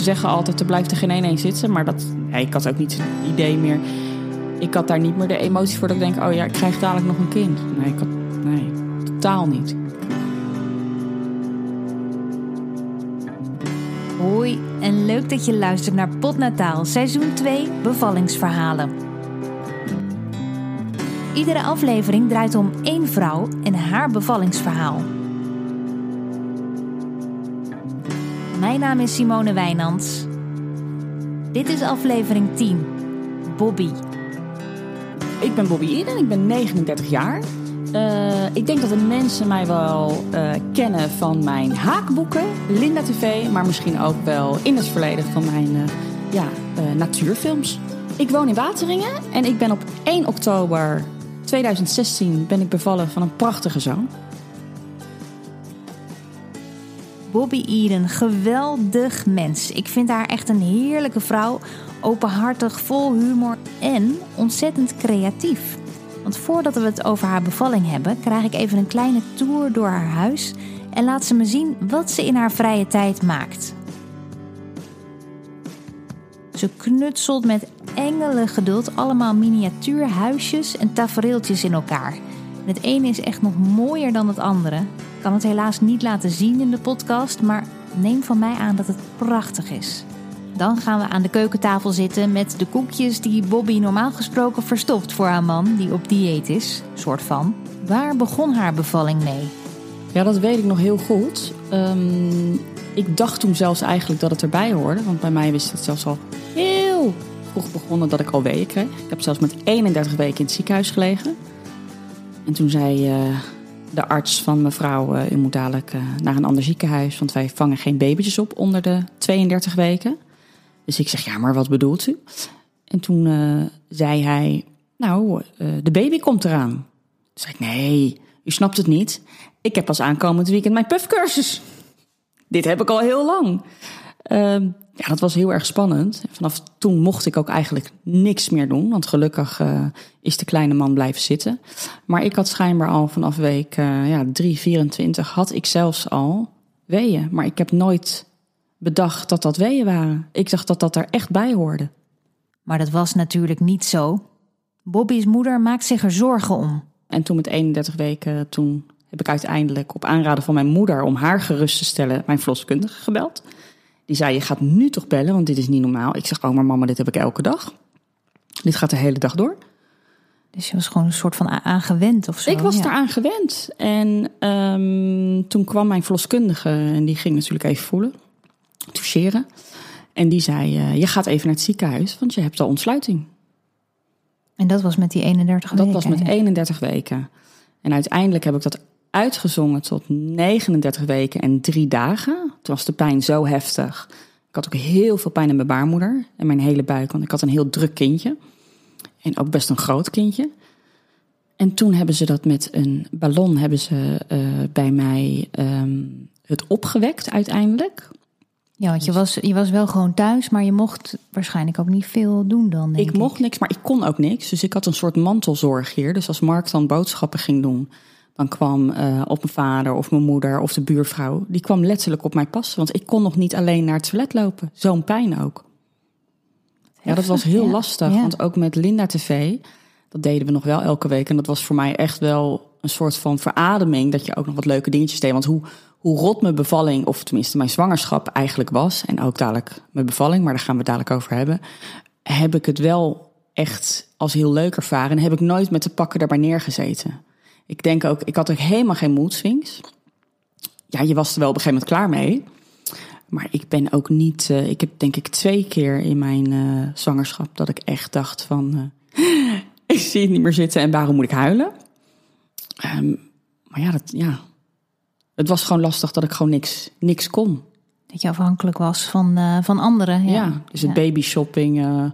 Ze zeggen altijd, er blijft er geen één zitten. Maar dat, ik had ook niet het idee meer. Ik had daar niet meer de emotie voor dat ik denk, oh ja, ik krijg dadelijk nog een kind. Nee, ik had, nee totaal niet. Hoi en leuk dat je luistert naar Potnataal, seizoen 2, bevallingsverhalen. Iedere aflevering draait om één vrouw en haar bevallingsverhaal. Mijn naam is Simone Wijnands. Dit is aflevering 10, Bobby. Ik ben Bobby Eden, ik ben 39 jaar. Uh, ik denk dat de mensen mij wel uh, kennen van mijn haakboeken, Linda TV, maar misschien ook wel in het verleden van mijn uh, ja, natuurfilms. Ik woon in Wateringen en ik ben op 1 oktober 2016 ben ik bevallen van een prachtige zoon. Bobby Eden, geweldig mens. Ik vind haar echt een heerlijke vrouw, openhartig, vol humor en ontzettend creatief. Want voordat we het over haar bevalling hebben, krijg ik even een kleine tour door haar huis en laat ze me zien wat ze in haar vrije tijd maakt. Ze knutselt met engele geduld allemaal miniatuurhuisjes en tafereeltjes in elkaar. Het ene is echt nog mooier dan het andere. Ik kan het helaas niet laten zien in de podcast, maar neem van mij aan dat het prachtig is. Dan gaan we aan de keukentafel zitten met de koekjes die Bobby normaal gesproken verstopt voor haar man, die op dieet is, soort van. Waar begon haar bevalling mee? Ja, dat weet ik nog heel goed. Um, ik dacht toen zelfs eigenlijk dat het erbij hoorde, want bij mij wist het zelfs al heel vroeg begonnen dat ik al weeën kreeg. Ik heb zelfs met 31 weken in het ziekenhuis gelegen. En toen zei uh, de arts van mevrouw, uh, u moet dadelijk uh, naar een ander ziekenhuis, want wij vangen geen babytjes op onder de 32 weken. Dus ik zeg, ja, maar wat bedoelt u? En toen zei hij, nou, de baby komt eraan. Toen zei ik, nee, u snapt het niet. Ik heb pas aankomend weekend mijn puffcursus. Dit heb ik al heel lang. Uh, ja, dat was heel erg spannend. Vanaf toen mocht ik ook eigenlijk niks meer doen. Want gelukkig uh, is de kleine man blijven zitten. Maar ik had schijnbaar al vanaf week uh, ja, 3, 24 had ik zelfs al weeën. Maar ik heb nooit bedacht dat dat weeën waren. Ik dacht dat dat er echt bij hoorde. Maar dat was natuurlijk niet zo. Bobby's moeder maakt zich er zorgen om. En toen met 31 weken, toen heb ik uiteindelijk op aanraden van mijn moeder om haar gerust te stellen, mijn verloskundige gebeld. Die zei: Je gaat nu toch bellen, want dit is niet normaal. Ik zeg: Oh, maar mama, dit heb ik elke dag. Dit gaat de hele dag door. Dus je was gewoon een soort van aangewend of zo? Ik was ja. eraan gewend. En um, toen kwam mijn verloskundige en die ging natuurlijk even voelen toucheren. En die zei: uh, Je gaat even naar het ziekenhuis, want je hebt al ontsluiting. En dat was met die 31 weken? Dat was met 31 weken. En uiteindelijk heb ik dat uitgezongen tot 39 weken en drie dagen. Toen was de pijn zo heftig. Ik had ook heel veel pijn in mijn baarmoeder en mijn hele buik, want ik had een heel druk kindje. En ook best een groot kindje. En toen hebben ze dat met een ballon hebben ze, uh, bij mij um, het opgewekt uiteindelijk. Ja, want je was, je was wel gewoon thuis, maar je mocht waarschijnlijk ook niet veel doen dan. Denk ik mocht niks, maar ik kon ook niks. Dus ik had een soort mantelzorg hier. Dus als Mark dan boodschappen ging doen, dan kwam uh, of mijn vader of mijn moeder of de buurvrouw, die kwam letterlijk op mij passen. Want ik kon nog niet alleen naar het toilet lopen. Zo'n pijn ook. Ja, dat was heel ja. lastig. Ja. Want ook met Linda TV, dat deden we nog wel elke week. En dat was voor mij echt wel een soort van verademing. Dat je ook nog wat leuke dingetjes deed. Want hoe hoe rot mijn bevalling, of tenminste mijn zwangerschap eigenlijk was, en ook dadelijk mijn bevalling, maar daar gaan we het dadelijk over hebben, heb ik het wel echt als heel leuk ervaren. En heb ik nooit met de pakken daarbij neergezeten. Ik denk ook, ik had ook helemaal geen moedswings. Ja, je was er wel op een gegeven moment klaar mee. Maar ik ben ook niet. Uh, ik heb denk ik twee keer in mijn uh, zwangerschap dat ik echt dacht van. Uh, ik zie het niet meer zitten en waarom moet ik huilen? Um, maar ja, dat, ja, het was gewoon lastig dat ik gewoon niks, niks kon. Dat je afhankelijk was van, van anderen. Ja, ja dus het ja. baby shopping,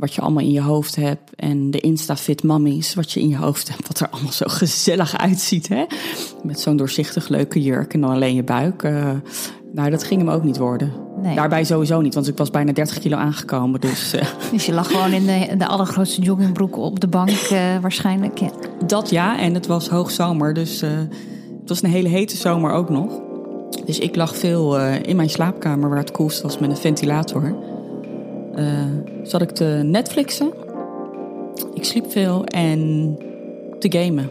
wat je allemaal in je hoofd hebt. En de Insta-fit mummies, wat je in je hoofd hebt. Wat er allemaal zo gezellig uitziet. Hè? Met zo'n doorzichtig leuke jurk en dan alleen je buik. Uh, nou, dat ging hem ook niet worden. Nee. Daarbij sowieso niet, want ik was bijna 30 kilo aangekomen. Dus, uh. dus je lag gewoon in de, de allergrootste joggingbroek op de bank uh, waarschijnlijk. Ja. Dat ja, en het was hoogzomer, dus het was een hele hete zomer ook nog. Dus ik lag veel eh, in mijn slaapkamer waar het koelst was met een ventilator. Uh, zat ik te Netflixen. Ik sliep veel en te gamen.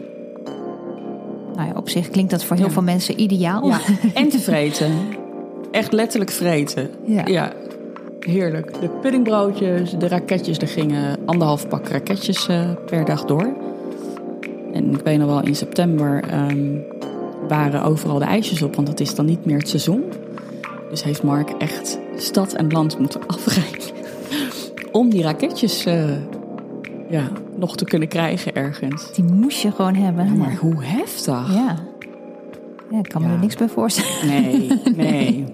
Nou ja, op zich klinkt dat voor heel veel mensen ideaal. Ja, en te vreten. Echt letterlijk vreten. Ja. Heerlijk. De puddingbroodjes, de raketjes, er gingen anderhalf pak raketjes uh, per dag door. En ik weet nog wel, in september um, waren overal de ijsjes op, want dat is dan niet meer het seizoen. Dus heeft Mark echt stad en land moeten afrijden om die raketjes uh, ja, nog te kunnen krijgen ergens. Die moest je gewoon hebben. Ja, maar hoe heftig. Ja. ja ik kan me er niks bij voorstellen. Nee, nee.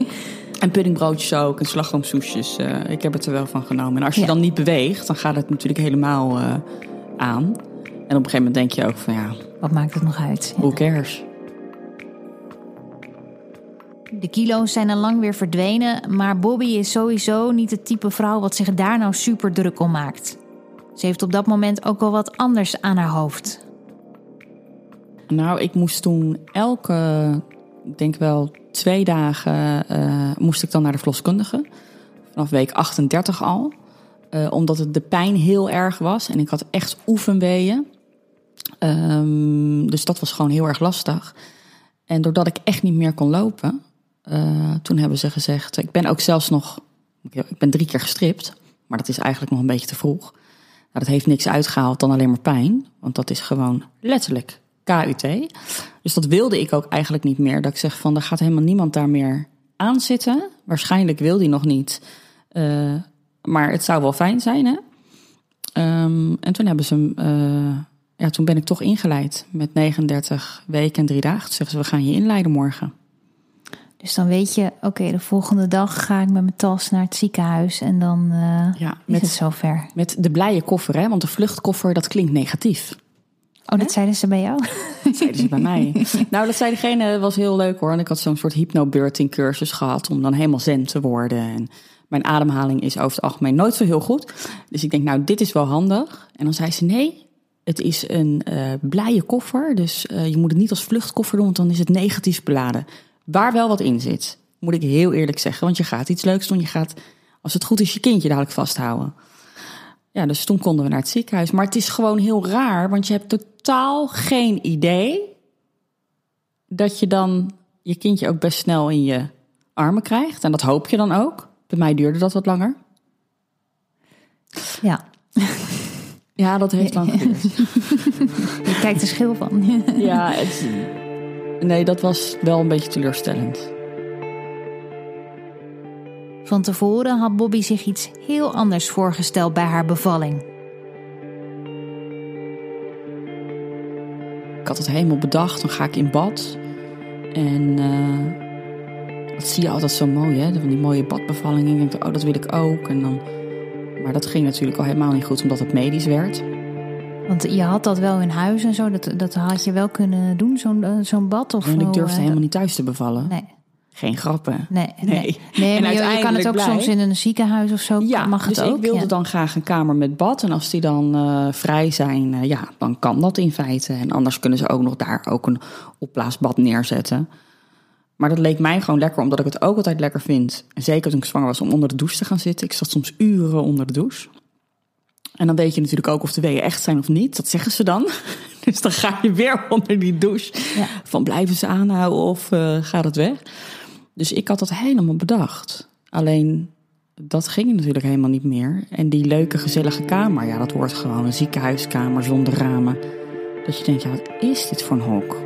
En puddingbroodjes ook en slagroomsoesjes. Uh, ik heb het er wel van genomen. En als je dan niet beweegt, dan gaat het natuurlijk helemaal uh, aan. En op een gegeven moment denk je ook van ja, Wat maakt het nog uit? Ja. who cares? De kilo's zijn al lang weer verdwenen, maar Bobby is sowieso niet het type vrouw wat zich daar nou super druk om maakt. Ze heeft op dat moment ook wel wat anders aan haar hoofd. Nou, ik moest toen elke, ik denk wel twee dagen, uh, moest ik dan naar de verloskundige. Vanaf week 38 al. Uh, omdat het de pijn heel erg was en ik had echt oefenweeën. Um, dus dat was gewoon heel erg lastig. En doordat ik echt niet meer kon lopen, uh, toen hebben ze gezegd... Ik ben ook zelfs nog... Ik ben drie keer gestript, maar dat is eigenlijk nog een beetje te vroeg. Nou, dat heeft niks uitgehaald dan alleen maar pijn. Want dat is gewoon letterlijk KUT. Dus dat wilde ik ook eigenlijk niet meer. Dat ik zeg van, er gaat helemaal niemand daar meer aan zitten. Waarschijnlijk wil die nog niet. Uh, maar het zou wel fijn zijn, hè? Um, en toen hebben ze. Uh, ja, toen ben ik toch ingeleid met 39 weken en drie dagen. Toen zeggen ze, we gaan je inleiden morgen. Dus dan weet je, oké, okay, de volgende dag ga ik met mijn tas naar het ziekenhuis en dan uh, ja, met, is het zover. Met de blije koffer, hè? want de vluchtkoffer, dat klinkt negatief. Oh, dat zeiden ze bij jou? Dat zeiden ze bij mij. nou, dat zei degene, was heel leuk hoor. En ik had zo'n soort hypnobirthing cursus gehad om dan helemaal zen te worden. En mijn ademhaling is over het algemeen nooit zo heel goed. Dus ik denk, nou, dit is wel handig. En dan zei ze, nee, het is een uh, blije koffer. Dus uh, je moet het niet als vluchtkoffer doen, want dan is het negatief beladen. Waar wel wat in zit, moet ik heel eerlijk zeggen. Want je gaat iets leuks doen. Je gaat, als het goed is, je kindje dadelijk vasthouden. Ja, dus toen konden we naar het ziekenhuis. Maar het is gewoon heel raar, want je hebt totaal geen idee dat je dan je kindje ook best snel in je armen krijgt. En dat hoop je dan ook. Bij mij duurde dat wat langer. Ja. Ja, dat heeft lang geduurd. Je kijkt er schil van. ja, het, nee, dat was wel een beetje teleurstellend. Van tevoren had Bobby zich iets heel anders voorgesteld bij haar bevalling. Ik had het helemaal bedacht, dan ga ik in bad. En uh, dat zie je altijd zo mooi, hè? Van die mooie badbevallingen. Ik denk, oh, dat wil ik ook. En dan... Maar dat ging natuurlijk al helemaal niet goed, omdat het medisch werd. Want je had dat wel in huis en zo, dat, dat had je wel kunnen doen, zo'n uh, zo'n bad? Of en ik durfde uh, helemaal niet thuis te bevallen. Nee. Geen grappen. Nee, nee. nee maar je, je, kan het ook blij. soms in een ziekenhuis of zo. Ja, mag het dus ook. ik wilde ja. dan graag een kamer met bad. En als die dan uh, vrij zijn, uh, ja, dan kan dat in feite. En anders kunnen ze ook nog daar ook een opblaasbad neerzetten. Maar dat leek mij gewoon lekker, omdat ik het ook altijd lekker vind. En zeker toen ik zwanger was, om onder de douche te gaan zitten. Ik zat soms uren onder de douche. En dan weet je natuurlijk ook of de weeën echt zijn of niet. Dat zeggen ze dan. Dus dan ga je weer onder die douche. Ja. Van blijven ze aanhouden of uh, gaat het weg? Dus ik had dat helemaal bedacht. Alleen dat ging natuurlijk helemaal niet meer. En die leuke, gezellige kamer, ja, dat wordt gewoon een ziekenhuiskamer zonder ramen. Dat je denkt, ja, wat is dit voor een hok?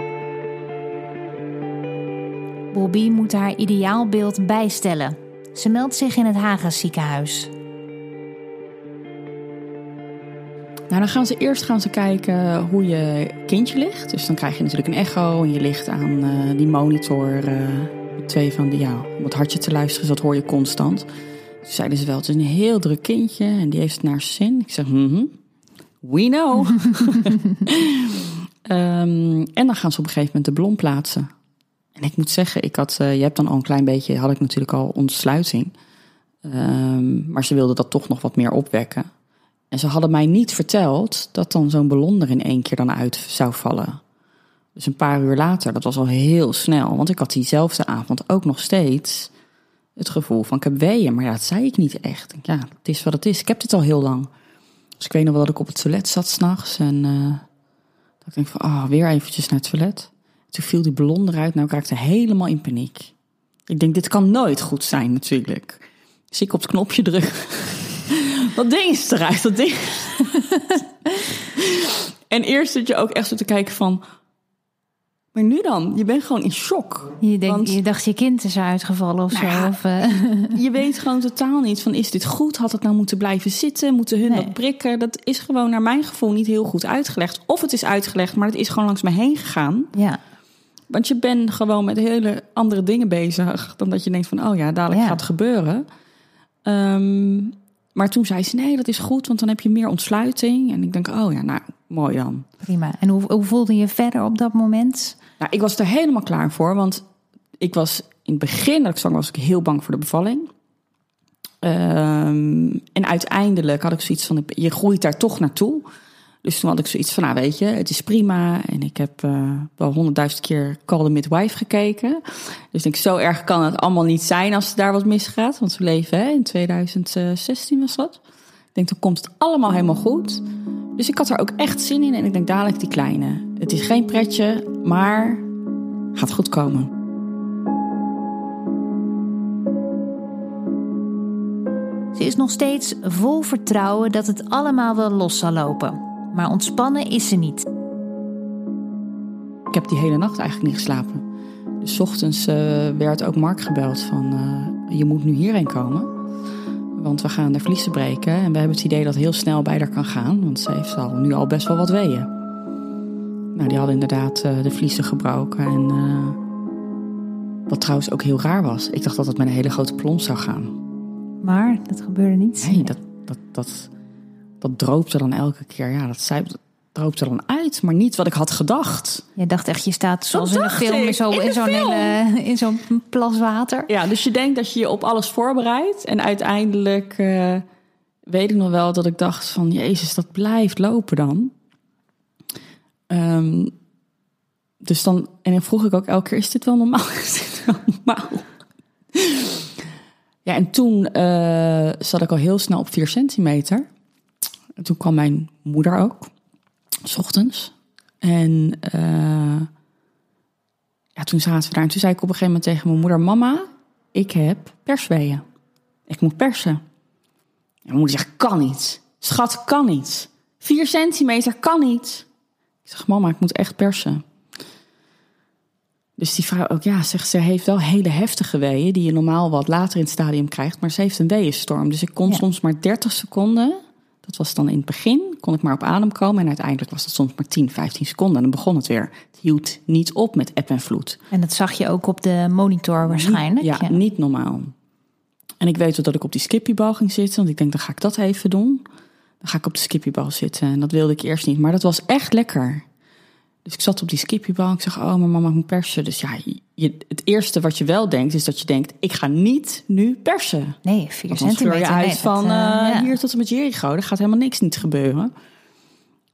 Bobby moet haar ideaalbeeld bijstellen. Ze meldt zich in het Haga ziekenhuis. Nou, dan gaan ze eerst gaan ze kijken hoe je kindje ligt. Dus dan krijg je natuurlijk een echo en je ligt aan uh, die monitor. Uh, twee van die, ja, om het hartje te luisteren, dus dat hoor je constant. Toen zeiden ze wel, het is een heel druk kindje en die heeft het naar zin. Ik zeg, mm -hmm, we know. um, en dan gaan ze op een gegeven moment de ballon plaatsen. En ik moet zeggen, ik had, uh, je hebt dan al een klein beetje, had ik natuurlijk al ontsluiting. Um, maar ze wilden dat toch nog wat meer opwekken. En ze hadden mij niet verteld dat dan zo'n ballon er in één keer dan uit zou vallen. Dus een paar uur later, dat was al heel snel. Want ik had diezelfde avond ook nog steeds het gevoel van ik heb weeën. Maar ja, dat zei ik niet echt. Ja, het is wat het is. Ik heb dit al heel lang. Dus ik weet nog wel dat ik op het toilet zat s'nachts. En uh, dat ik denk van, ah, oh, weer eventjes naar het toilet. Toen viel die ballon eruit. Nou, ik raakte helemaal in paniek. Ik denk, dit kan nooit goed zijn natuurlijk. Dus ik op het knopje druk. Dat ding is eruit, dat ding. en eerst dat je ook echt zo te kijken van... Maar nu dan? Je bent gewoon in shock. Je, denkt, je dacht je kind is uitgevallen of nou zo. of, uh... Je weet gewoon totaal niet van is dit goed? Had het nou moeten blijven zitten? Moeten hun dat prikken? Dat is gewoon naar mijn gevoel niet heel goed uitgelegd. Of het is uitgelegd, maar het is gewoon langs me heen gegaan. Ja. Want je bent gewoon met hele andere dingen bezig dan dat je denkt van oh ja, dadelijk gaat het gebeuren. Um, maar toen zei ze nee, dat is goed, want dan heb je meer ontsluiting. En ik denk oh ja, nou mooi dan. Prima. En hoe, hoe voelde je verder op dat moment? Nou, ik was er helemaal klaar voor, want ik was in het begin dat ik was, ik heel bang voor de bevalling. Um, en uiteindelijk had ik zoiets van, je groeit daar toch naartoe. Dus toen had ik zoiets van, nou weet je, het is prima. En ik heb uh, wel honderdduizend keer Call the Midwife gekeken. Dus ik denk, zo erg kan het allemaal niet zijn als er daar wat misgaat. Want we leven hè, in 2016 was dat. Ik denk, dan komt het allemaal helemaal goed. Dus ik had er ook echt zin in. En ik denk, dadelijk die kleine. Het is geen pretje, maar gaat goed komen. Ze is nog steeds vol vertrouwen dat het allemaal wel los zal lopen maar ontspannen is ze niet. Ik heb die hele nacht eigenlijk niet geslapen. Dus ochtends uh, werd ook Mark gebeld van uh, je moet nu hierheen komen. Want we gaan de vliezen breken en we hebben het idee dat heel snel bij haar kan gaan. Want ze heeft al, nu al best wel wat weeën. Nou, die hadden inderdaad uh, de vliezen gebroken. En wat trouwens ook heel raar was. Ik dacht dat het met een hele grote plons zou gaan. Maar dat gebeurde niet? Nee, dat, dat, dat, dat droopte dan elke keer. Ja, dat, zei, droopte dan uit, maar niet wat ik had gedacht. Je dacht echt, je staat zoals in een film in zo'n in zo'n hele in zo'n plas water. Ja, dus je denkt dat je je op alles voorbereidt en uiteindelijk uh, weet ik nog wel dat ik dacht van Jezus, dat blijft lopen dan. Um, dus dan en dan vroeg ik ook elke keer: is dit wel normaal? Is dit wel normaal? ja, en toen uh, zat ik al heel snel op 4 centimeter. En toen kwam mijn moeder ook, s ochtends. En uh, ja, toen zaten we daar. En toen zei ik op een gegeven moment tegen mijn moeder: Mama, ik heb persweeën. Ik moet persen. En mijn moeder zegt: Kan niet. Schat, kan niet. Vier centimeter kan niet. Ik zeg: Mama, ik moet echt persen. Dus die vrouw ook, ja, zegt ze heeft wel hele heftige weeën die je normaal wat later in het stadium krijgt, maar ze heeft een weeënstorm. Dus ik kon soms maar 30 seconden dat was dan in het begin, kon ik maar op adem komen. En uiteindelijk was dat soms maar 10, 15 seconden. En dan begon het weer. Het hield niet op met eb en vloed. En dat zag je ook op de monitor waarschijnlijk? Ja, niet normaal. En ik weet dat ik op die skippybal ging zitten. Want ik denk, dan ga ik dat even doen. Dan ga ik op de skippybal zitten. En dat wilde ik eerst niet. Maar dat was echt lekker. Dus ik zat op die skippybal. Ik zeg, oh, mijn mama moet persen. Dus ja, je, het eerste wat je wel denkt, is dat je denkt, ik ga niet nu persen. Nee, vier centimeter. je uit van uh, ja. hier tot en met Jericho. Er gaat helemaal niks niet gebeuren.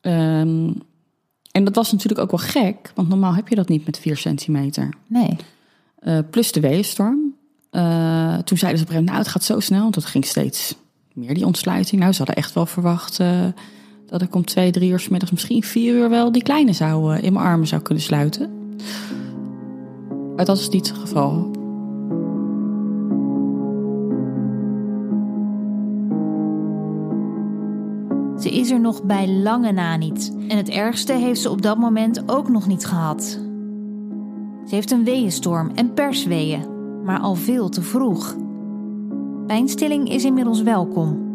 Um, en dat was natuurlijk ook wel gek, want normaal heb je dat niet met vier centimeter. Nee. Uh, plus de weeënstorm. Uh, toen zeiden ze op een gegeven moment, nou het gaat zo snel, want dat ging steeds meer die ontsluiting. Nou, ze hadden echt wel verwacht dat ik om twee, drie uur s middags, misschien vier uur wel die kleine zou, uh, in mijn armen zou kunnen sluiten. Maar dat is niet het geval. Ze is er nog bij lange na niet. En het ergste heeft ze op dat moment ook nog niet gehad. Ze heeft een weeënstorm en persweeën, maar al veel te vroeg. Pijnstilling is inmiddels welkom.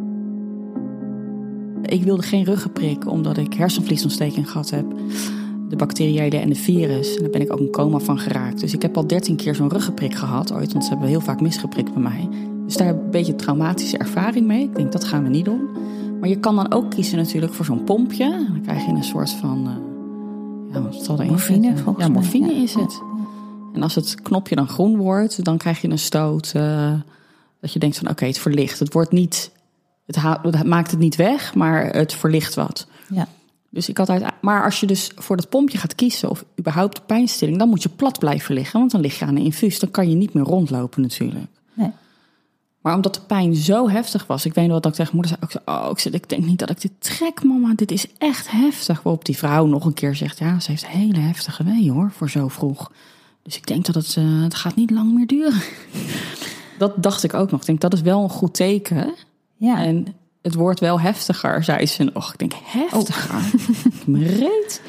Ik wilde geen ruggenprik omdat ik hersenvliesontsteking gehad heb. De bacteriële en de virus. En daar ben ik ook een coma van geraakt. Dus ik heb al dertien keer zo'n ruggenprik gehad ooit. Want ze hebben heel vaak misgeprikt bij mij. Dus daar heb ik een beetje traumatische ervaring mee. Ik denk, dat gaan we niet doen. Maar je kan dan ook kiezen natuurlijk voor zo'n pompje. Dan krijg je een soort van... Uh, ja, wat zal morfine, Ja, morfine is het. En als het knopje dan groen wordt, dan krijg je een stoot... Uh, dat je denkt van, oké, het verlicht. Het wordt niet het, maakt het niet weg, maar het verlicht wat. Ja. Dus ik had uit, maar als je dus voor dat pompje gaat kiezen of überhaupt pijnstilling, dan moet je plat blijven liggen, want dan lig je aan een infuus. Dan kan je niet meer rondlopen natuurlijk. Nee. Maar omdat de pijn zo heftig was, ik weet nog wat ik tegen moeder zei. Ik, zei, oh, ik, zei, ik denk niet dat ik dit trek, mama. Dit is echt heftig. Waarop die vrouw nog een keer zegt, ja, ze heeft hele heftige wee hoor, voor zo vroeg. Dus ik denk dat het, eh, het gaat niet lang meer duren. dat dacht ik ook nog. Ik denk, dat is wel een goed teken. Ja. En het wordt wel heftiger, zei ze nog. Ik denk, heftiger? Reet.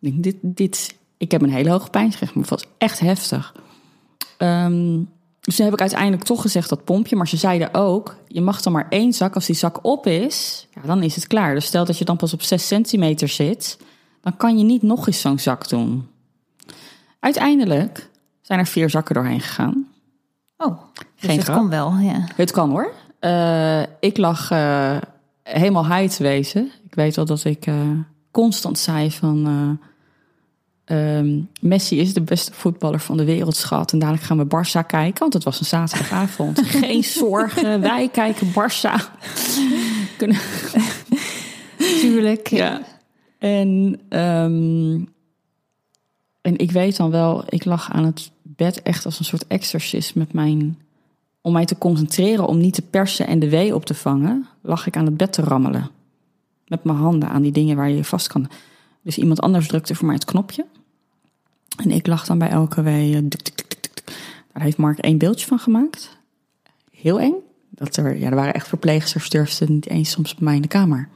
Ik denk, dit, dit, ik heb een hele hoge pijnsgerecht, maar het was echt heftig. Ehm, dus toen heb ik uiteindelijk toch gezegd dat pompje. Maar ze zeiden ook, je mag dan maar één zak. Als die zak op is, ja, dan is het klaar. Dus stel dat je dan pas op 6 centimeter zit... dan kan je niet nog eens zo'n zak doen. Uiteindelijk zijn er vier zakken doorheen gegaan. Oh, dus Geen het grap. kon wel, ja. Het kan hoor. Eh, ik lag eh, helemaal high te wezen. Ik weet wel dat ik eh, constant zei van... eh, ehm, Messi is de beste voetballer van de wereld, schat. En dadelijk gaan we Barça kijken, want het was een zaterdagavond. Geen zorgen, wij kijken Barça. Kunnen... Tuurlijk. Ja. En, ehm, en ik weet dan wel, ik lag aan het bed echt als een soort exorcist met mijn... Om mij te concentreren om niet te persen en de wee op te vangen, lag ik aan het bed te rammelen. Met mijn handen aan die dingen waar je je vast kan. Dus iemand anders drukte voor mij het knopje. En ik lag dan bij elke wee. eh. Daar heeft Mark één beeldje van gemaakt. Heel eng. Dat er, ja, er waren echt verpleegsters, durfden niet eens soms bij mij in de kamer.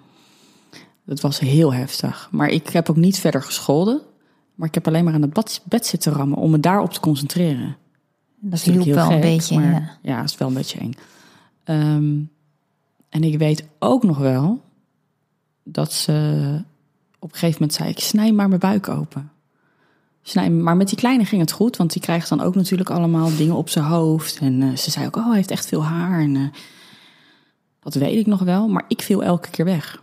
Dat was heel heftig. Maar ik heb ook niet verder gescholden. Maar ik heb alleen maar aan het bed zitten rammen om me daarop te concentreren. Dat is hielp wel een gek, beetje. Maar, ja. ja, het is wel een beetje eng. Ehm, en ik weet ook nog wel dat ze op een gegeven moment zei: Ik snij maar mijn buik open. Snij, maar met die kleine ging het goed, want die krijgt dan ook natuurlijk allemaal dingen op zijn hoofd. En eh, ze zei ook: Oh, hij heeft echt veel haar. En, eh, dat weet ik nog wel, maar ik viel elke keer weg.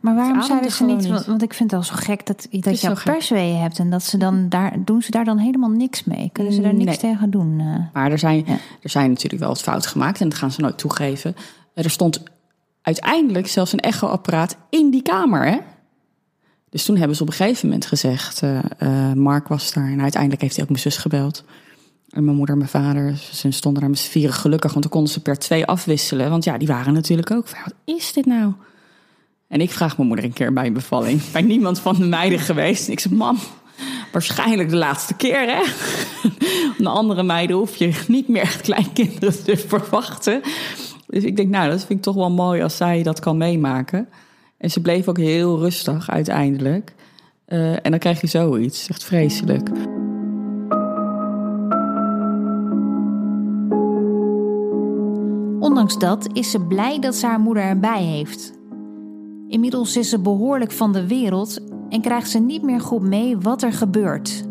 Maar waarom ademde zeiden ze niet, niet. want, ik vind het al zo gek dat, dat je persweeën hebt en dat ze dan daar, doen ze daar dan helemaal niks mee? Kunnen ze daar niks Nee. tegen doen? eh? Maar er zijn, Ja. er zijn natuurlijk wel wat fouten gemaakt en dat gaan ze nooit toegeven. Er stond uiteindelijk zelfs een echoapparaat in die kamer. Hè? Dus toen hebben ze op een gegeven moment gezegd, eh, eh, Mark was daar en uiteindelijk heeft hij ook mijn zus gebeld. En mijn moeder en mijn vader, ze stonden daar met z'n vieren gelukkig, want dan konden ze per twee afwisselen. Want ja, die waren natuurlijk ook wat is dit nou? En ik vraag mijn moeder een keer bij een bevalling, bij niemand van de meiden geweest. Ik zeg, mam, waarschijnlijk de laatste keer hè. De andere meiden hoef je niet meer echt kleinkinderen te verwachten. Dus ik denk, nou, dat vind ik toch wel mooi als zij dat kan meemaken. En ze bleef ook heel rustig uiteindelijk. Eh, en dan krijg je zoiets. Echt vreselijk. Ondanks dat is ze blij dat ze haar moeder erbij heeft. Inmiddels is ze behoorlijk van de wereld en krijgt ze niet meer goed mee wat er gebeurt.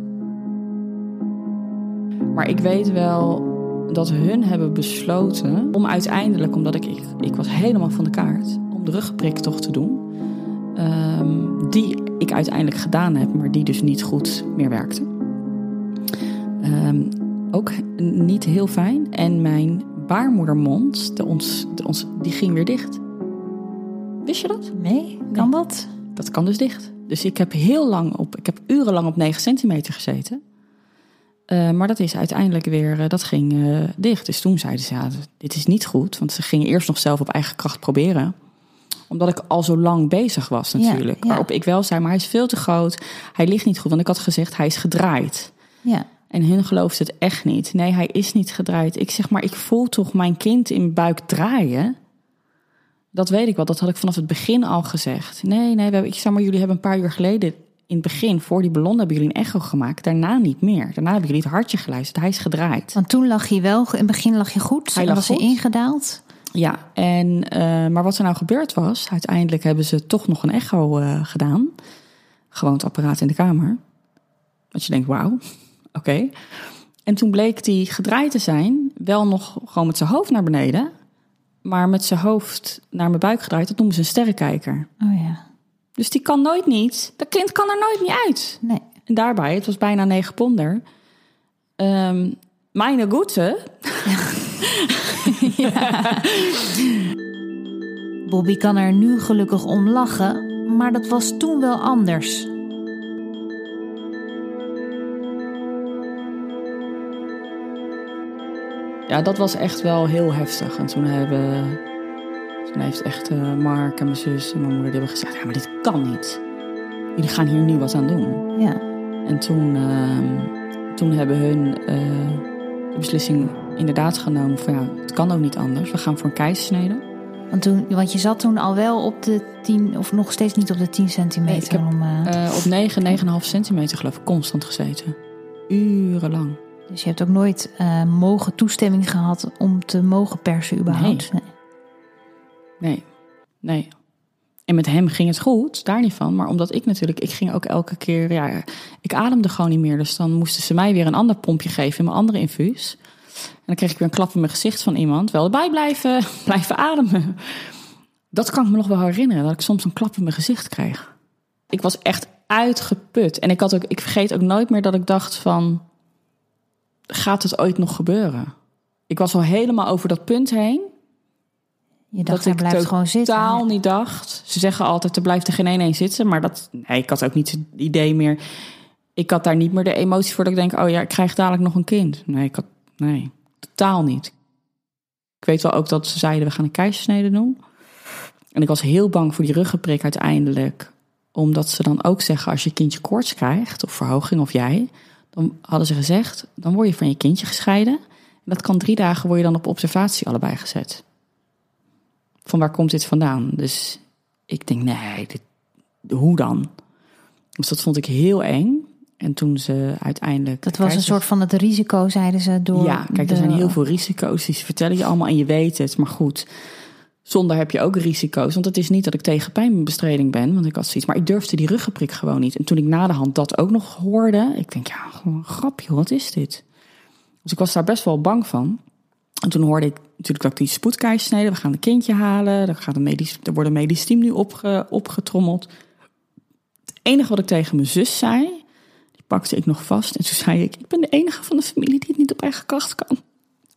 Maar ik weet wel dat hun hebben besloten om uiteindelijk, omdat ik, ik, was helemaal van de kaart, om de rugprik toch te doen. Ehm, die ik uiteindelijk gedaan heb, maar die dus niet goed meer werkte. Ehm, ook niet heel fijn. En mijn baarmoedermond, de ons, de ons, die ging weer dicht. Wist je dat? Nee, kan dat? Dat kan dus dicht. Dus ik heb heel lang op, ik heb urenlang op 9 centimeter gezeten. Eh, maar dat is uiteindelijk weer, eh, dat ging eh, dicht. Dus toen zeiden ze, ja, dit is niet goed. Want ze gingen eerst nog zelf op eigen kracht proberen. Omdat ik al zo lang bezig was natuurlijk. ja. Waarop ik wel zei, maar hij is veel te groot. Hij ligt niet goed, want ik had gezegd, hij is gedraaid. Ja. En hun geloofde het echt niet. Nee, hij is niet gedraaid. Ik zeg maar, ik voel toch mijn kind in buik draaien. Dat weet ik wel. Dat had ik vanaf het begin al gezegd. Nee, nee, we hebben, ik zeg maar, jullie hebben een paar uur geleden in het begin, voor die ballon, hebben jullie een echo gemaakt. Daarna niet meer. Daarna hebben jullie het hartje geluisterd. Hij is gedraaid. Want toen lag je wel, in het begin lag je goed. Hij lag was hij goed. ingedaald. Ja, en, eh, maar wat er nou gebeurd was, uiteindelijk hebben ze toch nog een echo eh, gedaan. Gewoon het apparaat in de kamer. Dat je denkt, wauw, oké. En toen bleek die gedraaid te zijn, wel nog gewoon met zijn hoofd naar beneden. Maar met zijn hoofd naar mijn buik gedraaid, dat noemen ze een sterrenkijker. Oh ja. Dus die kan nooit niet, dat kind kan er nooit niet uit. Nee. En daarbij, het was bijna 9 ponder. Ehm mijn goede, Bobby kan er nu gelukkig om lachen, maar dat was toen wel anders. Ja, dat was echt wel heel heftig. En toen hebben. Toen heeft echt uh, Mark en mijn zus en mijn moeder die hebben gezegd: Ja, maar dit kan niet. Jullie gaan hier nu wat aan doen. Ja. En toen, uh, toen hebben hun uh, de beslissing inderdaad genomen: van ja, het kan ook niet anders. We gaan voor een keizersnede. Want, toen, want je zat toen al wel op de 10, of nog steeds niet op de 10 centimeter. Nee, ik heb, om, op 9, 9,5 centimeter geloof ik constant gezeten. Urenlang. Dus je hebt ook nooit uh, mogen toestemming gehad om te mogen persen überhaupt? Nee. nee. nee. En met hem ging het goed, daar niet van. Maar omdat ik natuurlijk, ik ging ook elke keer, ja, ik ademde gewoon niet meer. Dus dan moesten ze mij weer een ander pompje geven in mijn andere infuus. En dan kreeg ik weer een klap in mijn gezicht van iemand. Wel erbij blijven, blijven ademen. Dat kan ik me nog wel herinneren, dat ik soms een klap in mijn gezicht kreeg. Ik was echt uitgeput. En ik, had ook, ik vergeet ook nooit meer dat ik dacht van gaat het ooit nog gebeuren? Ik was al helemaal over dat punt heen. Je dacht, dat ik blijft gewoon zitten. totaal niet dacht. Ze zeggen altijd, er blijft er geen één zitten. Maar dat, nee, ik had ook niet het idee meer. Ik had daar niet meer de emotie voor dat ik denk... oh ja, ik krijg dadelijk nog een kind. Nee, ik had, nee totaal niet. Ik weet wel ook dat ze zeiden, we gaan een keizersnede doen. En ik was heel bang voor die ruggenprik uiteindelijk. Omdat ze dan ook zeggen, als je kindje koorts krijgt... of verhoging, of jij dan hadden ze gezegd, dan word je van je kindje gescheiden. En dat kan drie dagen, word je dan op observatie allebei gezet. Van waar komt dit vandaan? Dus ik denk, nee, dit, hoe dan? Dus dat vond ik heel eng. En toen ze uiteindelijk. Dat was een soort van het risico, zeiden ze. Door ja, kijk, er zijn heel veel risico's. Die vertellen je allemaal en je weet het. Maar goed, zonder heb je ook risico's. Want het is niet dat ik tegen pijnbestrijding ben, want ik had zoiets. Maar ik durfde die ruggenprik gewoon niet. En toen ik na de hand dat ook nog hoorde, ik denk, ja, gewoon grapje, wat is dit? Dus ik was daar best wel bang van. En toen hoorde ik natuurlijk dat ik die spoedkeizersnede, we gaan een kindje halen, er, gaat een medisch, er wordt een medisch team nu opge, opgetrommeld. Het enige wat ik tegen mijn zus zei, die pakte ik nog vast. En toen zei ik, ik ben de enige van de familie die het niet op eigen kracht kan.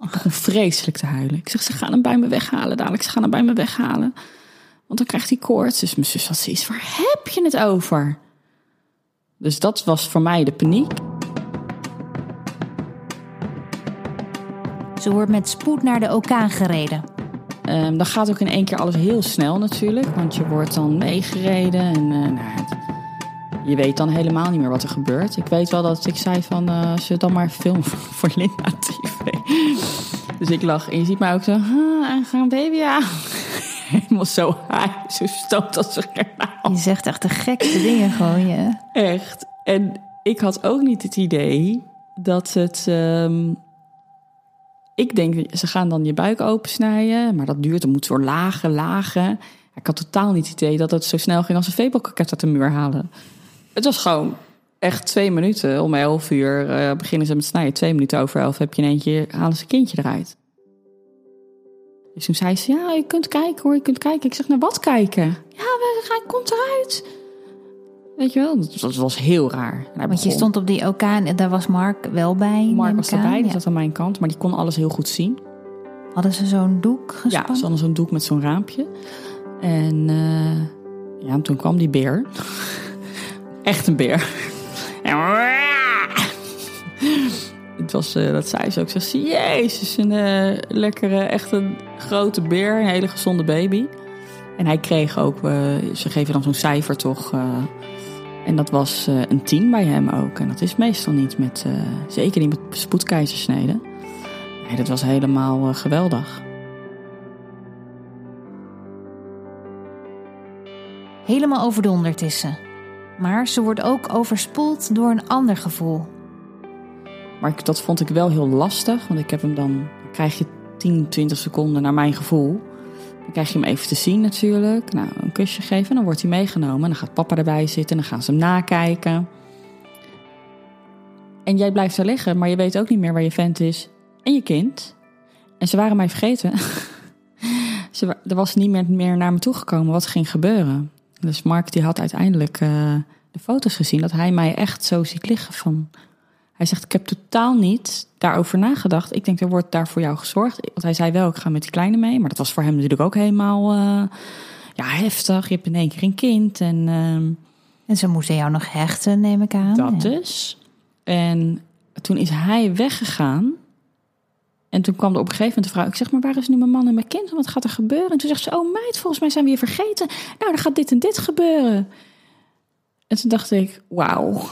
Ik begon vreselijk te huilen. Ik zeg, ze gaan hem bij me weghalen dadelijk. Ze gaan hem bij me weghalen. Want dan krijgt hij koorts. Dus mijn zus had zoiets, waar heb je het over? Dus dat was voor mij de paniek. Ze wordt met spoed naar de OK gereden. Um, dan gaat ook in één keer alles heel snel natuurlijk. Want je wordt dan meegereden. En uh, nou, je weet dan helemaal niet meer wat er gebeurt. Ik weet wel dat ik zei van, uh, ze dan maar filmen voor Linda TV. Dus ik lach en je ziet mij ook zo, ah, gaan baby aan. Helemaal zo high, zo stoot als een Je zegt echt de gekste dingen gewoon, ja. Echt. En ik had ook niet het idee dat het... Um, ik denk, ze gaan dan je buik opensnijden, maar dat duurt, dan moet zo lagen, lagen. Ik had totaal niet het idee dat het zo snel ging als een febelkaket uit de muur halen. Het was gewoon echt twee minuten. Om elf uur uh, beginnen ze met snijden. Twee minuten over elf heb je in eentje, halen ze een kindje eruit. Dus toen zei ze, ja, je kunt kijken hoor, je kunt kijken. Ik zeg, naar wat kijken? Ja, hij komt eruit. Weet je wel, dat was heel raar. Want je stond op die OK en daar was Mark wel bij. Mark was erbij, die zat aan mijn kant, maar die kon alles heel goed zien. Hadden ze zo'n doek gespannen? Ja, ze hadden zo'n doek met zo'n raampje. En uh, ja, en toen kwam die beer. Echt een beer. Het was, uh, dat zei ze ook. Ze zei, jezus, een uh, lekkere, echt een grote beer. Een hele gezonde baby. En hij kreeg ook, uh, ze geven dan zo'n cijfer toch. en dat was een 10 bij hem ook. En dat is meestal niet met, zeker niet met spoedkeizersneden. Nee, dat was helemaal geweldig. Helemaal overdonderd is ze. Maar ze wordt ook overspoeld door een ander gevoel. Maar dat vond ik wel heel lastig, want ik heb hem dan, krijg je 10, 20 seconden naar mijn gevoel. Dan krijg je hem even te zien natuurlijk. Nou, een kusje geven, dan wordt hij meegenomen. Dan gaat papa erbij zitten, dan gaan ze hem nakijken. En jij blijft er liggen, maar je weet ook niet meer waar je vent is en je kind. En ze waren mij vergeten. ze, er was niemand meer naar me toegekomen wat ging gebeuren. Dus Mark die had uiteindelijk uh, de foto's gezien dat hij mij echt zo ziet liggen van. Hij zegt, ik heb totaal niet daarover nagedacht. Ik denk, er wordt daar voor jou gezorgd. Want hij zei wel, ik ga met die kleine mee. Maar dat was voor hem natuurlijk ook helemaal uh, ja, heftig. Je hebt in één keer een kind en ehm, En ze moesten jou nog hechten, neem ik aan. dat Ja. dus. En toen is hij weggegaan. En toen kwam er op een gegeven moment de vrouw. Ik zeg, maar waar is nu mijn man en mijn kind? Wat gaat er gebeuren? En toen zegt ze, oh meid, volgens mij zijn we je vergeten. Nou, dan gaat dit en dit gebeuren. En toen dacht ik, wauw,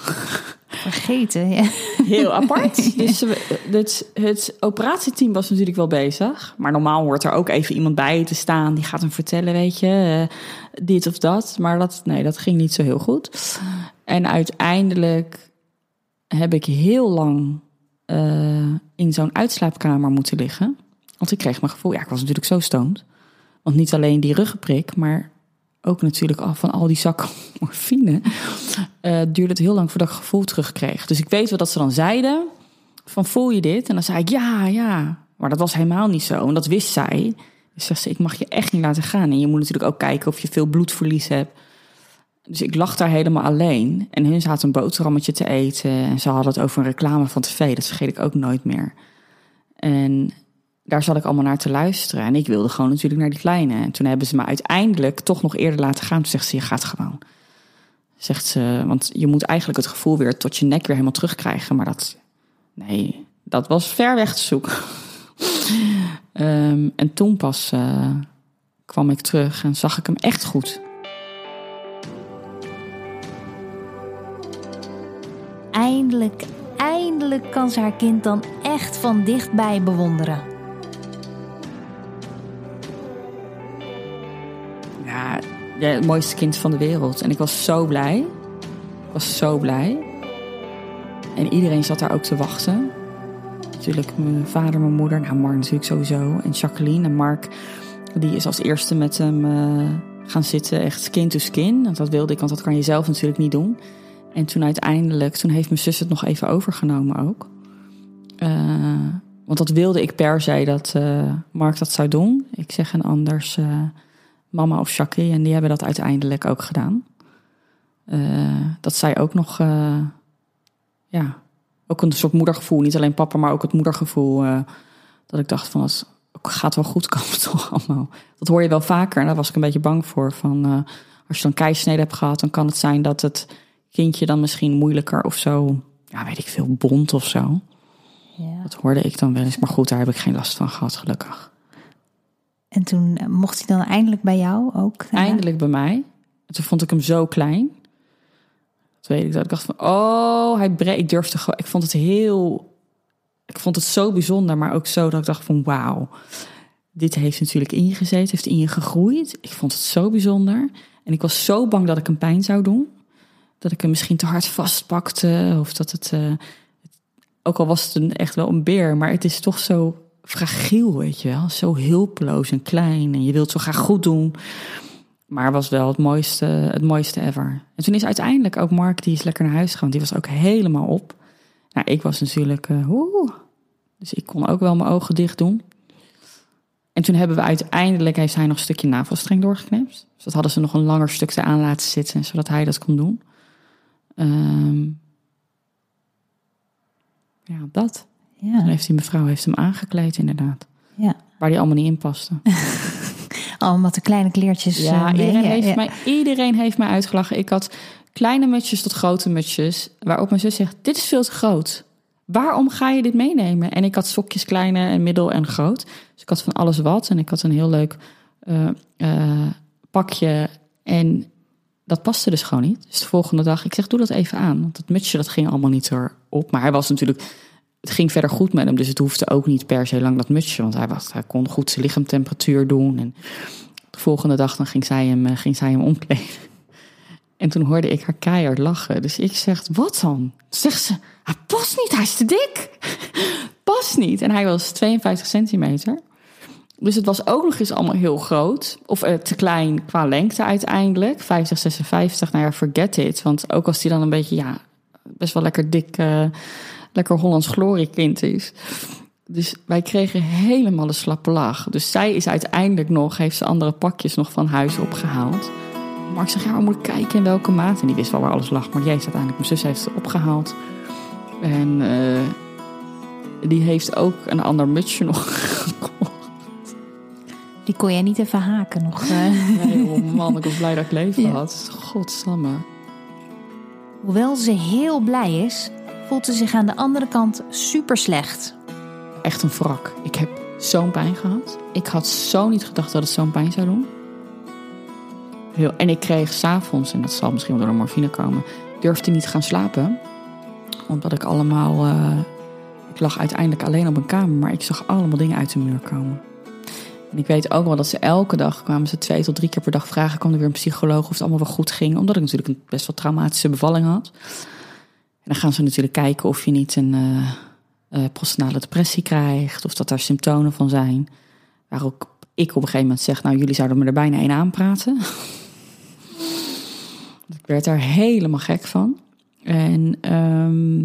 Vergeten, ja. heel apart. Dus het, het operatieteam was natuurlijk wel bezig. Maar normaal hoort er ook even iemand bij te staan. Die gaat hem vertellen, weet je, eh, dit of dat. Maar dat, nee, dat ging niet zo heel goed. En uiteindelijk heb ik heel lang eh, in zo'n uitslaapkamer moeten liggen. Want ik kreeg mijn gevoel, ja, ik was natuurlijk zo stoned. Want niet alleen die ruggenprik, maar ook natuurlijk al van al die zakken morfine. eh duurde het heel lang voordat ik gevoel terugkreeg. Dus ik weet wel dat ze dan zeiden van voel je dit? En dan zei ik ja, ja. Maar dat was helemaal niet zo. En dat wist zij. Dus zegt ze, ik mag je echt niet laten gaan. En je moet natuurlijk ook kijken of je veel bloedverlies hebt. Dus ik lag daar helemaal alleen. En hun zaten een boterhammetje te eten. En ze hadden het over een reclame van tv. Dat vergeet ik ook nooit meer. En daar zat ik allemaal naar te luisteren. En ik wilde gewoon natuurlijk naar die kleine. En toen hebben ze me uiteindelijk toch nog eerder laten gaan. Toen zegt ze, je gaat gewoon. Zegt ze, want je moet eigenlijk het gevoel weer tot je nek weer helemaal terugkrijgen. Maar dat, nee, dat was ver weg te zoeken. Ehm, en toen pas eh, kwam ik terug en zag ik hem echt goed. Eindelijk, eindelijk kan ze haar kind dan echt van dichtbij bewonderen. Ja, het mooiste kind van de wereld. En ik was zo blij. Ik was zo blij. En iedereen zat daar ook te wachten. Natuurlijk mijn vader, mijn moeder, nou Mark natuurlijk sowieso. En Jacqueline en Mark, die is als eerste met hem eh, gaan zitten, echt skin to skin. Want dat wilde ik, want dat kan je zelf natuurlijk niet doen. En toen uiteindelijk, toen heeft mijn zus het nog even overgenomen ook. Eh, want dat wilde ik per se dat eh, Mark dat zou doen. Ik zeg en anders eh, mama of Jackie. En die hebben dat uiteindelijk ook gedaan. Dat zij ook nog, ja, ook een soort moedergevoel. Niet alleen papa, maar ook het moedergevoel. dat ik dacht van, het gaat wel goed komen toch allemaal. Dat hoor je wel vaker en daar was ik een beetje bang voor. Van, als je dan keisnede hebt gehad, dan kan het zijn dat het kindje dan misschien moeilijker of zo, ja, weet ik veel, bond of zo. Ja. Dat hoorde ik dan wel eens. Maar goed, daar heb ik geen last van gehad, gelukkig. En toen eh, mocht hij dan eindelijk bij jou ook? daarna? Eindelijk bij mij. En toen vond ik hem zo klein. Dat weet ik dat ik dacht van, oh, hij breekt. Ik durfde gewoon, ik vond het heel, ik vond het zo bijzonder, maar ook zo dat ik dacht van, wauw. Dit heeft natuurlijk in je gezeten, heeft in je gegroeid. Ik vond het zo bijzonder. En ik was zo bang dat ik hem pijn zou doen. Dat ik hem misschien te hard vastpakte. Of dat het, eh, ook al was het een, echt wel een beer, maar het is toch zo fragiel, weet je wel. Zo hulpeloos en klein. En je wilt zo graag goed doen. Maar was wel het mooiste, het mooiste ever. En toen is uiteindelijk ook Mark, die is lekker naar huis gegaan. Die was ook helemaal op. Nou, ik was natuurlijk, eh. Dus ik kon ook wel mijn ogen dicht doen. En toen hebben we uiteindelijk, heeft hij nog een stukje navelstreng doorgeknipt. Dus dat hadden ze nog een langer stuk eraan laten zitten, zodat hij dat kon doen. Ehm, ja, dat. Toen Ja, heeft die mevrouw heeft hem aangekleed inderdaad. ja. Waar die allemaal niet in paste. Allemaal de kleine kleertjes. Ja, eh, mee. iedereen, Ja, heeft ja. Mij, iedereen heeft mij uitgelachen. Ik had kleine mutjes tot grote mutjes. Waarop mijn zus zegt, dit is veel te groot. Waarom ga je dit meenemen? En ik had sokjes kleine en middel en groot. Dus ik had van alles wat. En ik had een heel leuk eh, eh, pakje. En dat paste dus gewoon niet. Dus de volgende dag, ik zeg, doe dat even aan. Want het mutsje, dat ging allemaal niet erop. Maar hij was natuurlijk... Het ging verder goed met hem, dus het hoefde ook niet per se lang dat mutsje. Want hij, was, hij kon goed zijn lichaamtemperatuur doen. En de volgende dag dan ging zij hem, eh, ging zij hem omkleden. En toen hoorde ik haar keihard lachen. Dus ik zeg, wat dan? Zegt ze, hij past niet, hij is te dik. past niet. En hij was 52 centimeter. Dus het was ook nog eens allemaal heel groot. Of eh, te klein qua lengte uiteindelijk. 50, 56, nou ja, forget it. Want ook als hij dan een beetje, ja, best wel lekker dik, eh, lekker Hollands gloriekind is. Dus wij kregen helemaal de slappe lach. Dus zij is uiteindelijk nog, heeft ze andere pakjes nog van huis opgehaald. Mark zegt, ja, we moeten kijken in welke maat. En die wist wel waar alles lag. Maar die heeft uiteindelijk, mijn zus heeft het opgehaald. En eh, die heeft ook een ander mutsje nog. Die kon jij niet even haken nog. eh. Nee, oh man, ik was blij dat ik leven Ja. had. Godsamme. Hoewel ze heel blij is, voelt ze zich aan de andere kant super slecht. Echt een wrak. Ik heb zo'n pijn gehad. Ik had zo niet gedacht dat het zo'n pijn zou doen. Heel, en ik kreeg s'avonds, en dat zal misschien wel door de morfine komen, durfde niet gaan slapen. Omdat ik allemaal. eh, ik lag uiteindelijk alleen op een kamer, maar ik zag allemaal dingen uit de muur komen. En ik weet ook wel dat ze elke dag kwamen ze twee tot drie keer per dag vragen: kwam er weer een psycholoog of het allemaal wel goed ging? Omdat ik natuurlijk een best wel traumatische bevalling had. En dan gaan ze natuurlijk kijken of je niet een eh, postnatale depressie krijgt, of dat daar symptomen van zijn. Waar ook ik op een gegeven moment zeg: Nou, jullie zouden me er bijna een aanpraten. ik werd daar helemaal gek van. En ehm,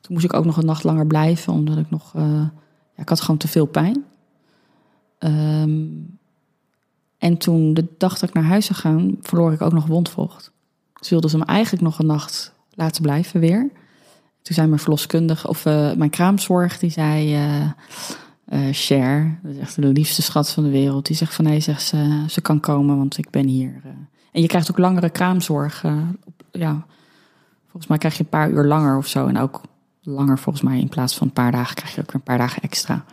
toen moest ik ook nog een nacht langer blijven, omdat ik nog. eh, ja, ik had gewoon te veel pijn. Ehm, en toen, de dag dat ik naar huis zou gaan, verloor ik ook nog wondvocht. Dus wilden ze me eigenlijk nog een nacht laten blijven weer. Toen zei mijn verloskundige, of eh, mijn kraamzorg, die zei... eh eh, Cher, dat is echt de liefste schat van de wereld. Die zegt van nee, zegt ze, ze kan komen, want ik ben hier. En je krijgt ook langere kraamzorg. ja, volgens mij krijg je een paar uur langer of zo. En ook langer volgens mij in plaats van een paar dagen krijg je ook weer een paar dagen extra.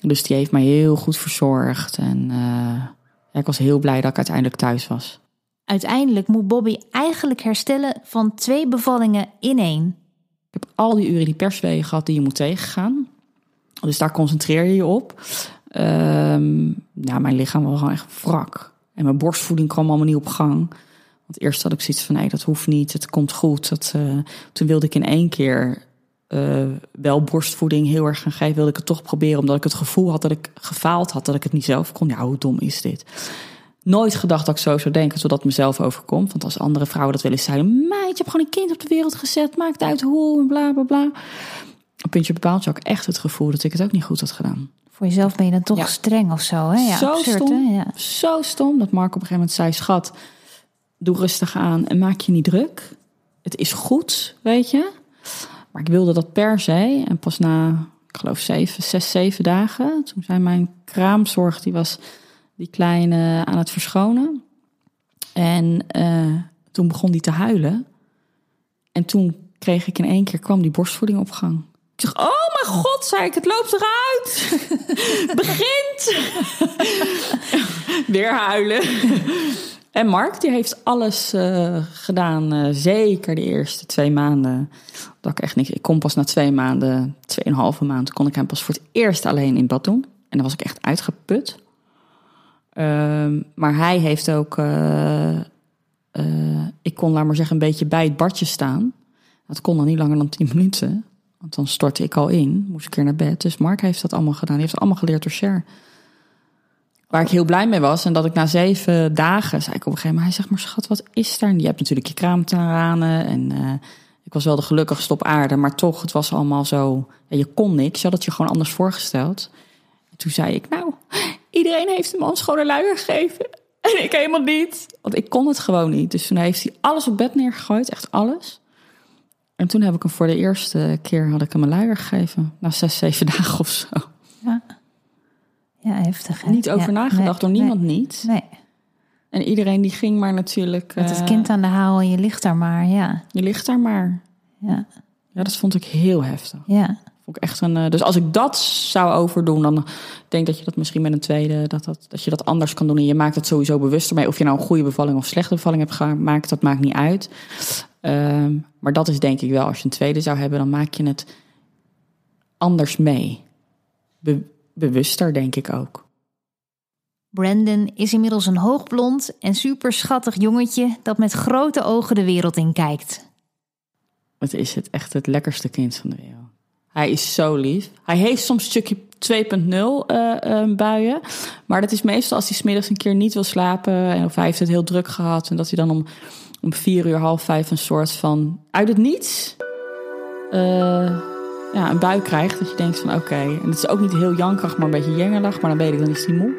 Dus die heeft mij heel goed verzorgd. En eh, ik was heel blij dat ik uiteindelijk thuis was. Uiteindelijk moet Bobby eigenlijk herstellen van twee bevallingen in één. Ik heb al die uren die perswegen gehad die je moet tegengaan. Dus daar concentreer je je op. Ehm, ja, mijn lichaam was gewoon echt wrak. En mijn borstvoeding kwam allemaal niet op gang. Want eerst had ik zoiets van, nee, dat hoeft niet. Het komt goed. Dat, eh, toen wilde ik in één keer eh, wel borstvoeding heel erg gaan geven. Wilde ik het toch proberen, omdat ik het gevoel had dat ik gefaald had. Dat ik het niet zelf kon. Ja, hoe dom is dit? Nooit gedacht dat ik zo zou denken, zodat het mezelf overkomt. Want als andere vrouwen dat willen zeiden... meid, je hebt gewoon een kind op de wereld gezet. Maakt uit hoe en bla, bla, bla. Op puntje bepaald had ik echt het gevoel dat ik het ook niet goed had gedaan. Voor jezelf ben je dan toch Ja. streng of zo, hè? Ja, Zo absurd, stom. hè? Ja. Zo stom dat Mark op een gegeven moment zei... schat, doe rustig aan en maak je niet druk. Het is goed, weet je. Maar ik wilde dat per se. En pas na, ik geloof, zeven, zes, zeven dagen... toen zei mijn kraamzorg, die was die kleine aan het verschonen. En eh, toen begon die te huilen. En toen kreeg ik in één keer, kwam die borstvoeding op gang. Ik zeg, oh mijn god, zei ik, het loopt eruit. Begint. Weer huilen. En Mark, die heeft alles eh, gedaan, eh, zeker de eerste twee maanden. Dat ik echt niks. Ik kon pas na twee maanden, tweeënhalve maand, kon ik hem pas voor het eerst alleen in bad doen. En dan was ik echt uitgeput. Ehm, maar hij heeft ook, eh, ik kon laat maar zeggen, een beetje bij het badje staan. Dat kon dan niet langer dan tien minuten. Want dan stortte ik al in, moest ik weer naar bed. Dus Mark heeft dat allemaal gedaan. Die heeft het allemaal geleerd door Cher. Waar ik heel blij mee was. En dat ik na zeven dagen, zei ik op een gegeven moment... Hij zegt, maar schat, wat is daar? Je hebt natuurlijk je kraamtranen. En eh, ik was wel de gelukkigste op aarde. Maar toch, het was allemaal zo... Ja, je kon niks. Je had het je gewoon anders voorgesteld. En toen zei ik, nou, iedereen heeft hem een schone luier gegeven. En ik helemaal niet. Want ik kon het gewoon niet. Dus toen heeft hij alles op bed neergegooid. Echt alles. En toen heb ik hem voor de eerste keer had ik hem een luier gegeven. Na zes, zeven dagen of zo. Ja. heftig. Hè? Niet over Ja, nagedacht, nee, door niemand niet. Nee. En iedereen die ging maar natuurlijk... Met het eh, kind aan de haal en je ligt daar maar. Ja, Je ligt daar maar. ja, Ja, dat vond ik heel heftig. ja. Vond ik echt een, eh, dus als ik dat zou overdoen, dan denk ik dat je dat misschien met een tweede, dat, dat, dat je dat anders kan doen. En je maakt het sowieso bewuster mee. Of je nou een goede bevalling of slechte bevalling hebt gemaakt, dat maakt niet uit. Ehm, maar dat is denk ik wel, als je een tweede zou hebben, dan maak je het anders mee. Be- bewuster, denk ik ook. Brandon is inmiddels een hoogblond en super schattig jongetje dat met grote ogen de wereld in kijkt. Het is het echt het lekkerste kind van de wereld. Hij is zo lief. Hij heeft soms een stukje 2.0 eh, eh, buien. Maar dat is meestal als hij smiddags een keer niet wil slapen. En of hij heeft het heel druk gehad. En dat hij dan om, om vier uur, half vijf een soort van uit het niets eh, ja, een bui krijgt. Dat je denkt van oké. En het is ook niet heel jankig, maar een beetje jengelig. Maar dan weet ik, dan is hij dan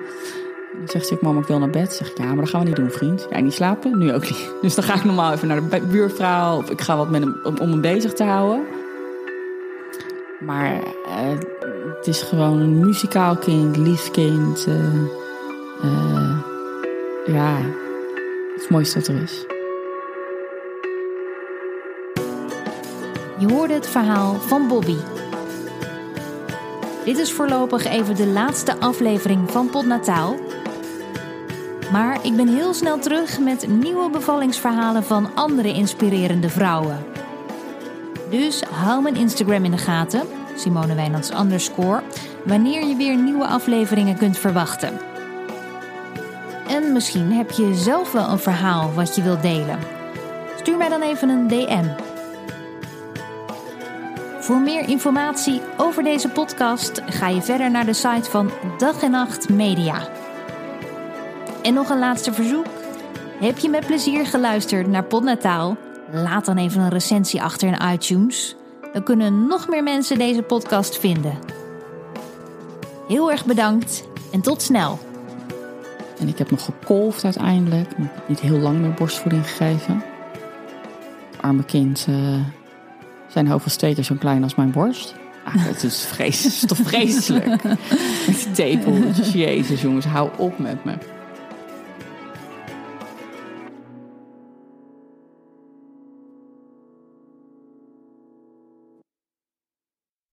zegt hij, mama, ik wil naar bed. Zeg ik, ja, maar dat gaan we niet doen, vriend. Jij niet slapen? Nu ook niet. Dus dan ga ik normaal even naar de buurvrouw. Of ik ga wat met hem om, hem bezig te houden. Maar eh, het is gewoon een muzikaal kind, lief kind. eh, eh, ja, het mooiste wat er is. Je hoorde het verhaal van Bobby. Dit is voorlopig even de laatste aflevering van Podnataal. Maar ik ben heel snel terug met nieuwe bevallingsverhalen van andere inspirerende vrouwen. Dus hou mijn Instagram in de gaten, Simone Wijnands underscore, wanneer je weer nieuwe afleveringen kunt verwachten. En misschien heb je zelf wel een verhaal wat je wilt delen. Stuur mij dan even een DM. Voor meer informatie over deze podcast ga je verder naar de site van Dag en Nacht Media. En nog een laatste verzoek. Heb je met plezier geluisterd naar Podnataal? Laat dan even een recensie achter in iTunes. Dan kunnen nog meer mensen deze podcast vinden. Heel erg bedankt en tot snel. En ik heb nog gekolfd uiteindelijk. Niet heel lang meer borstvoeding gegeven. Arme kind, uh, zijn hoofd was twee keer zo klein als mijn borst. Ah, het is, vreselijk, toch vreselijk. Met die tepeltjes, jezus jongens, hou op met me.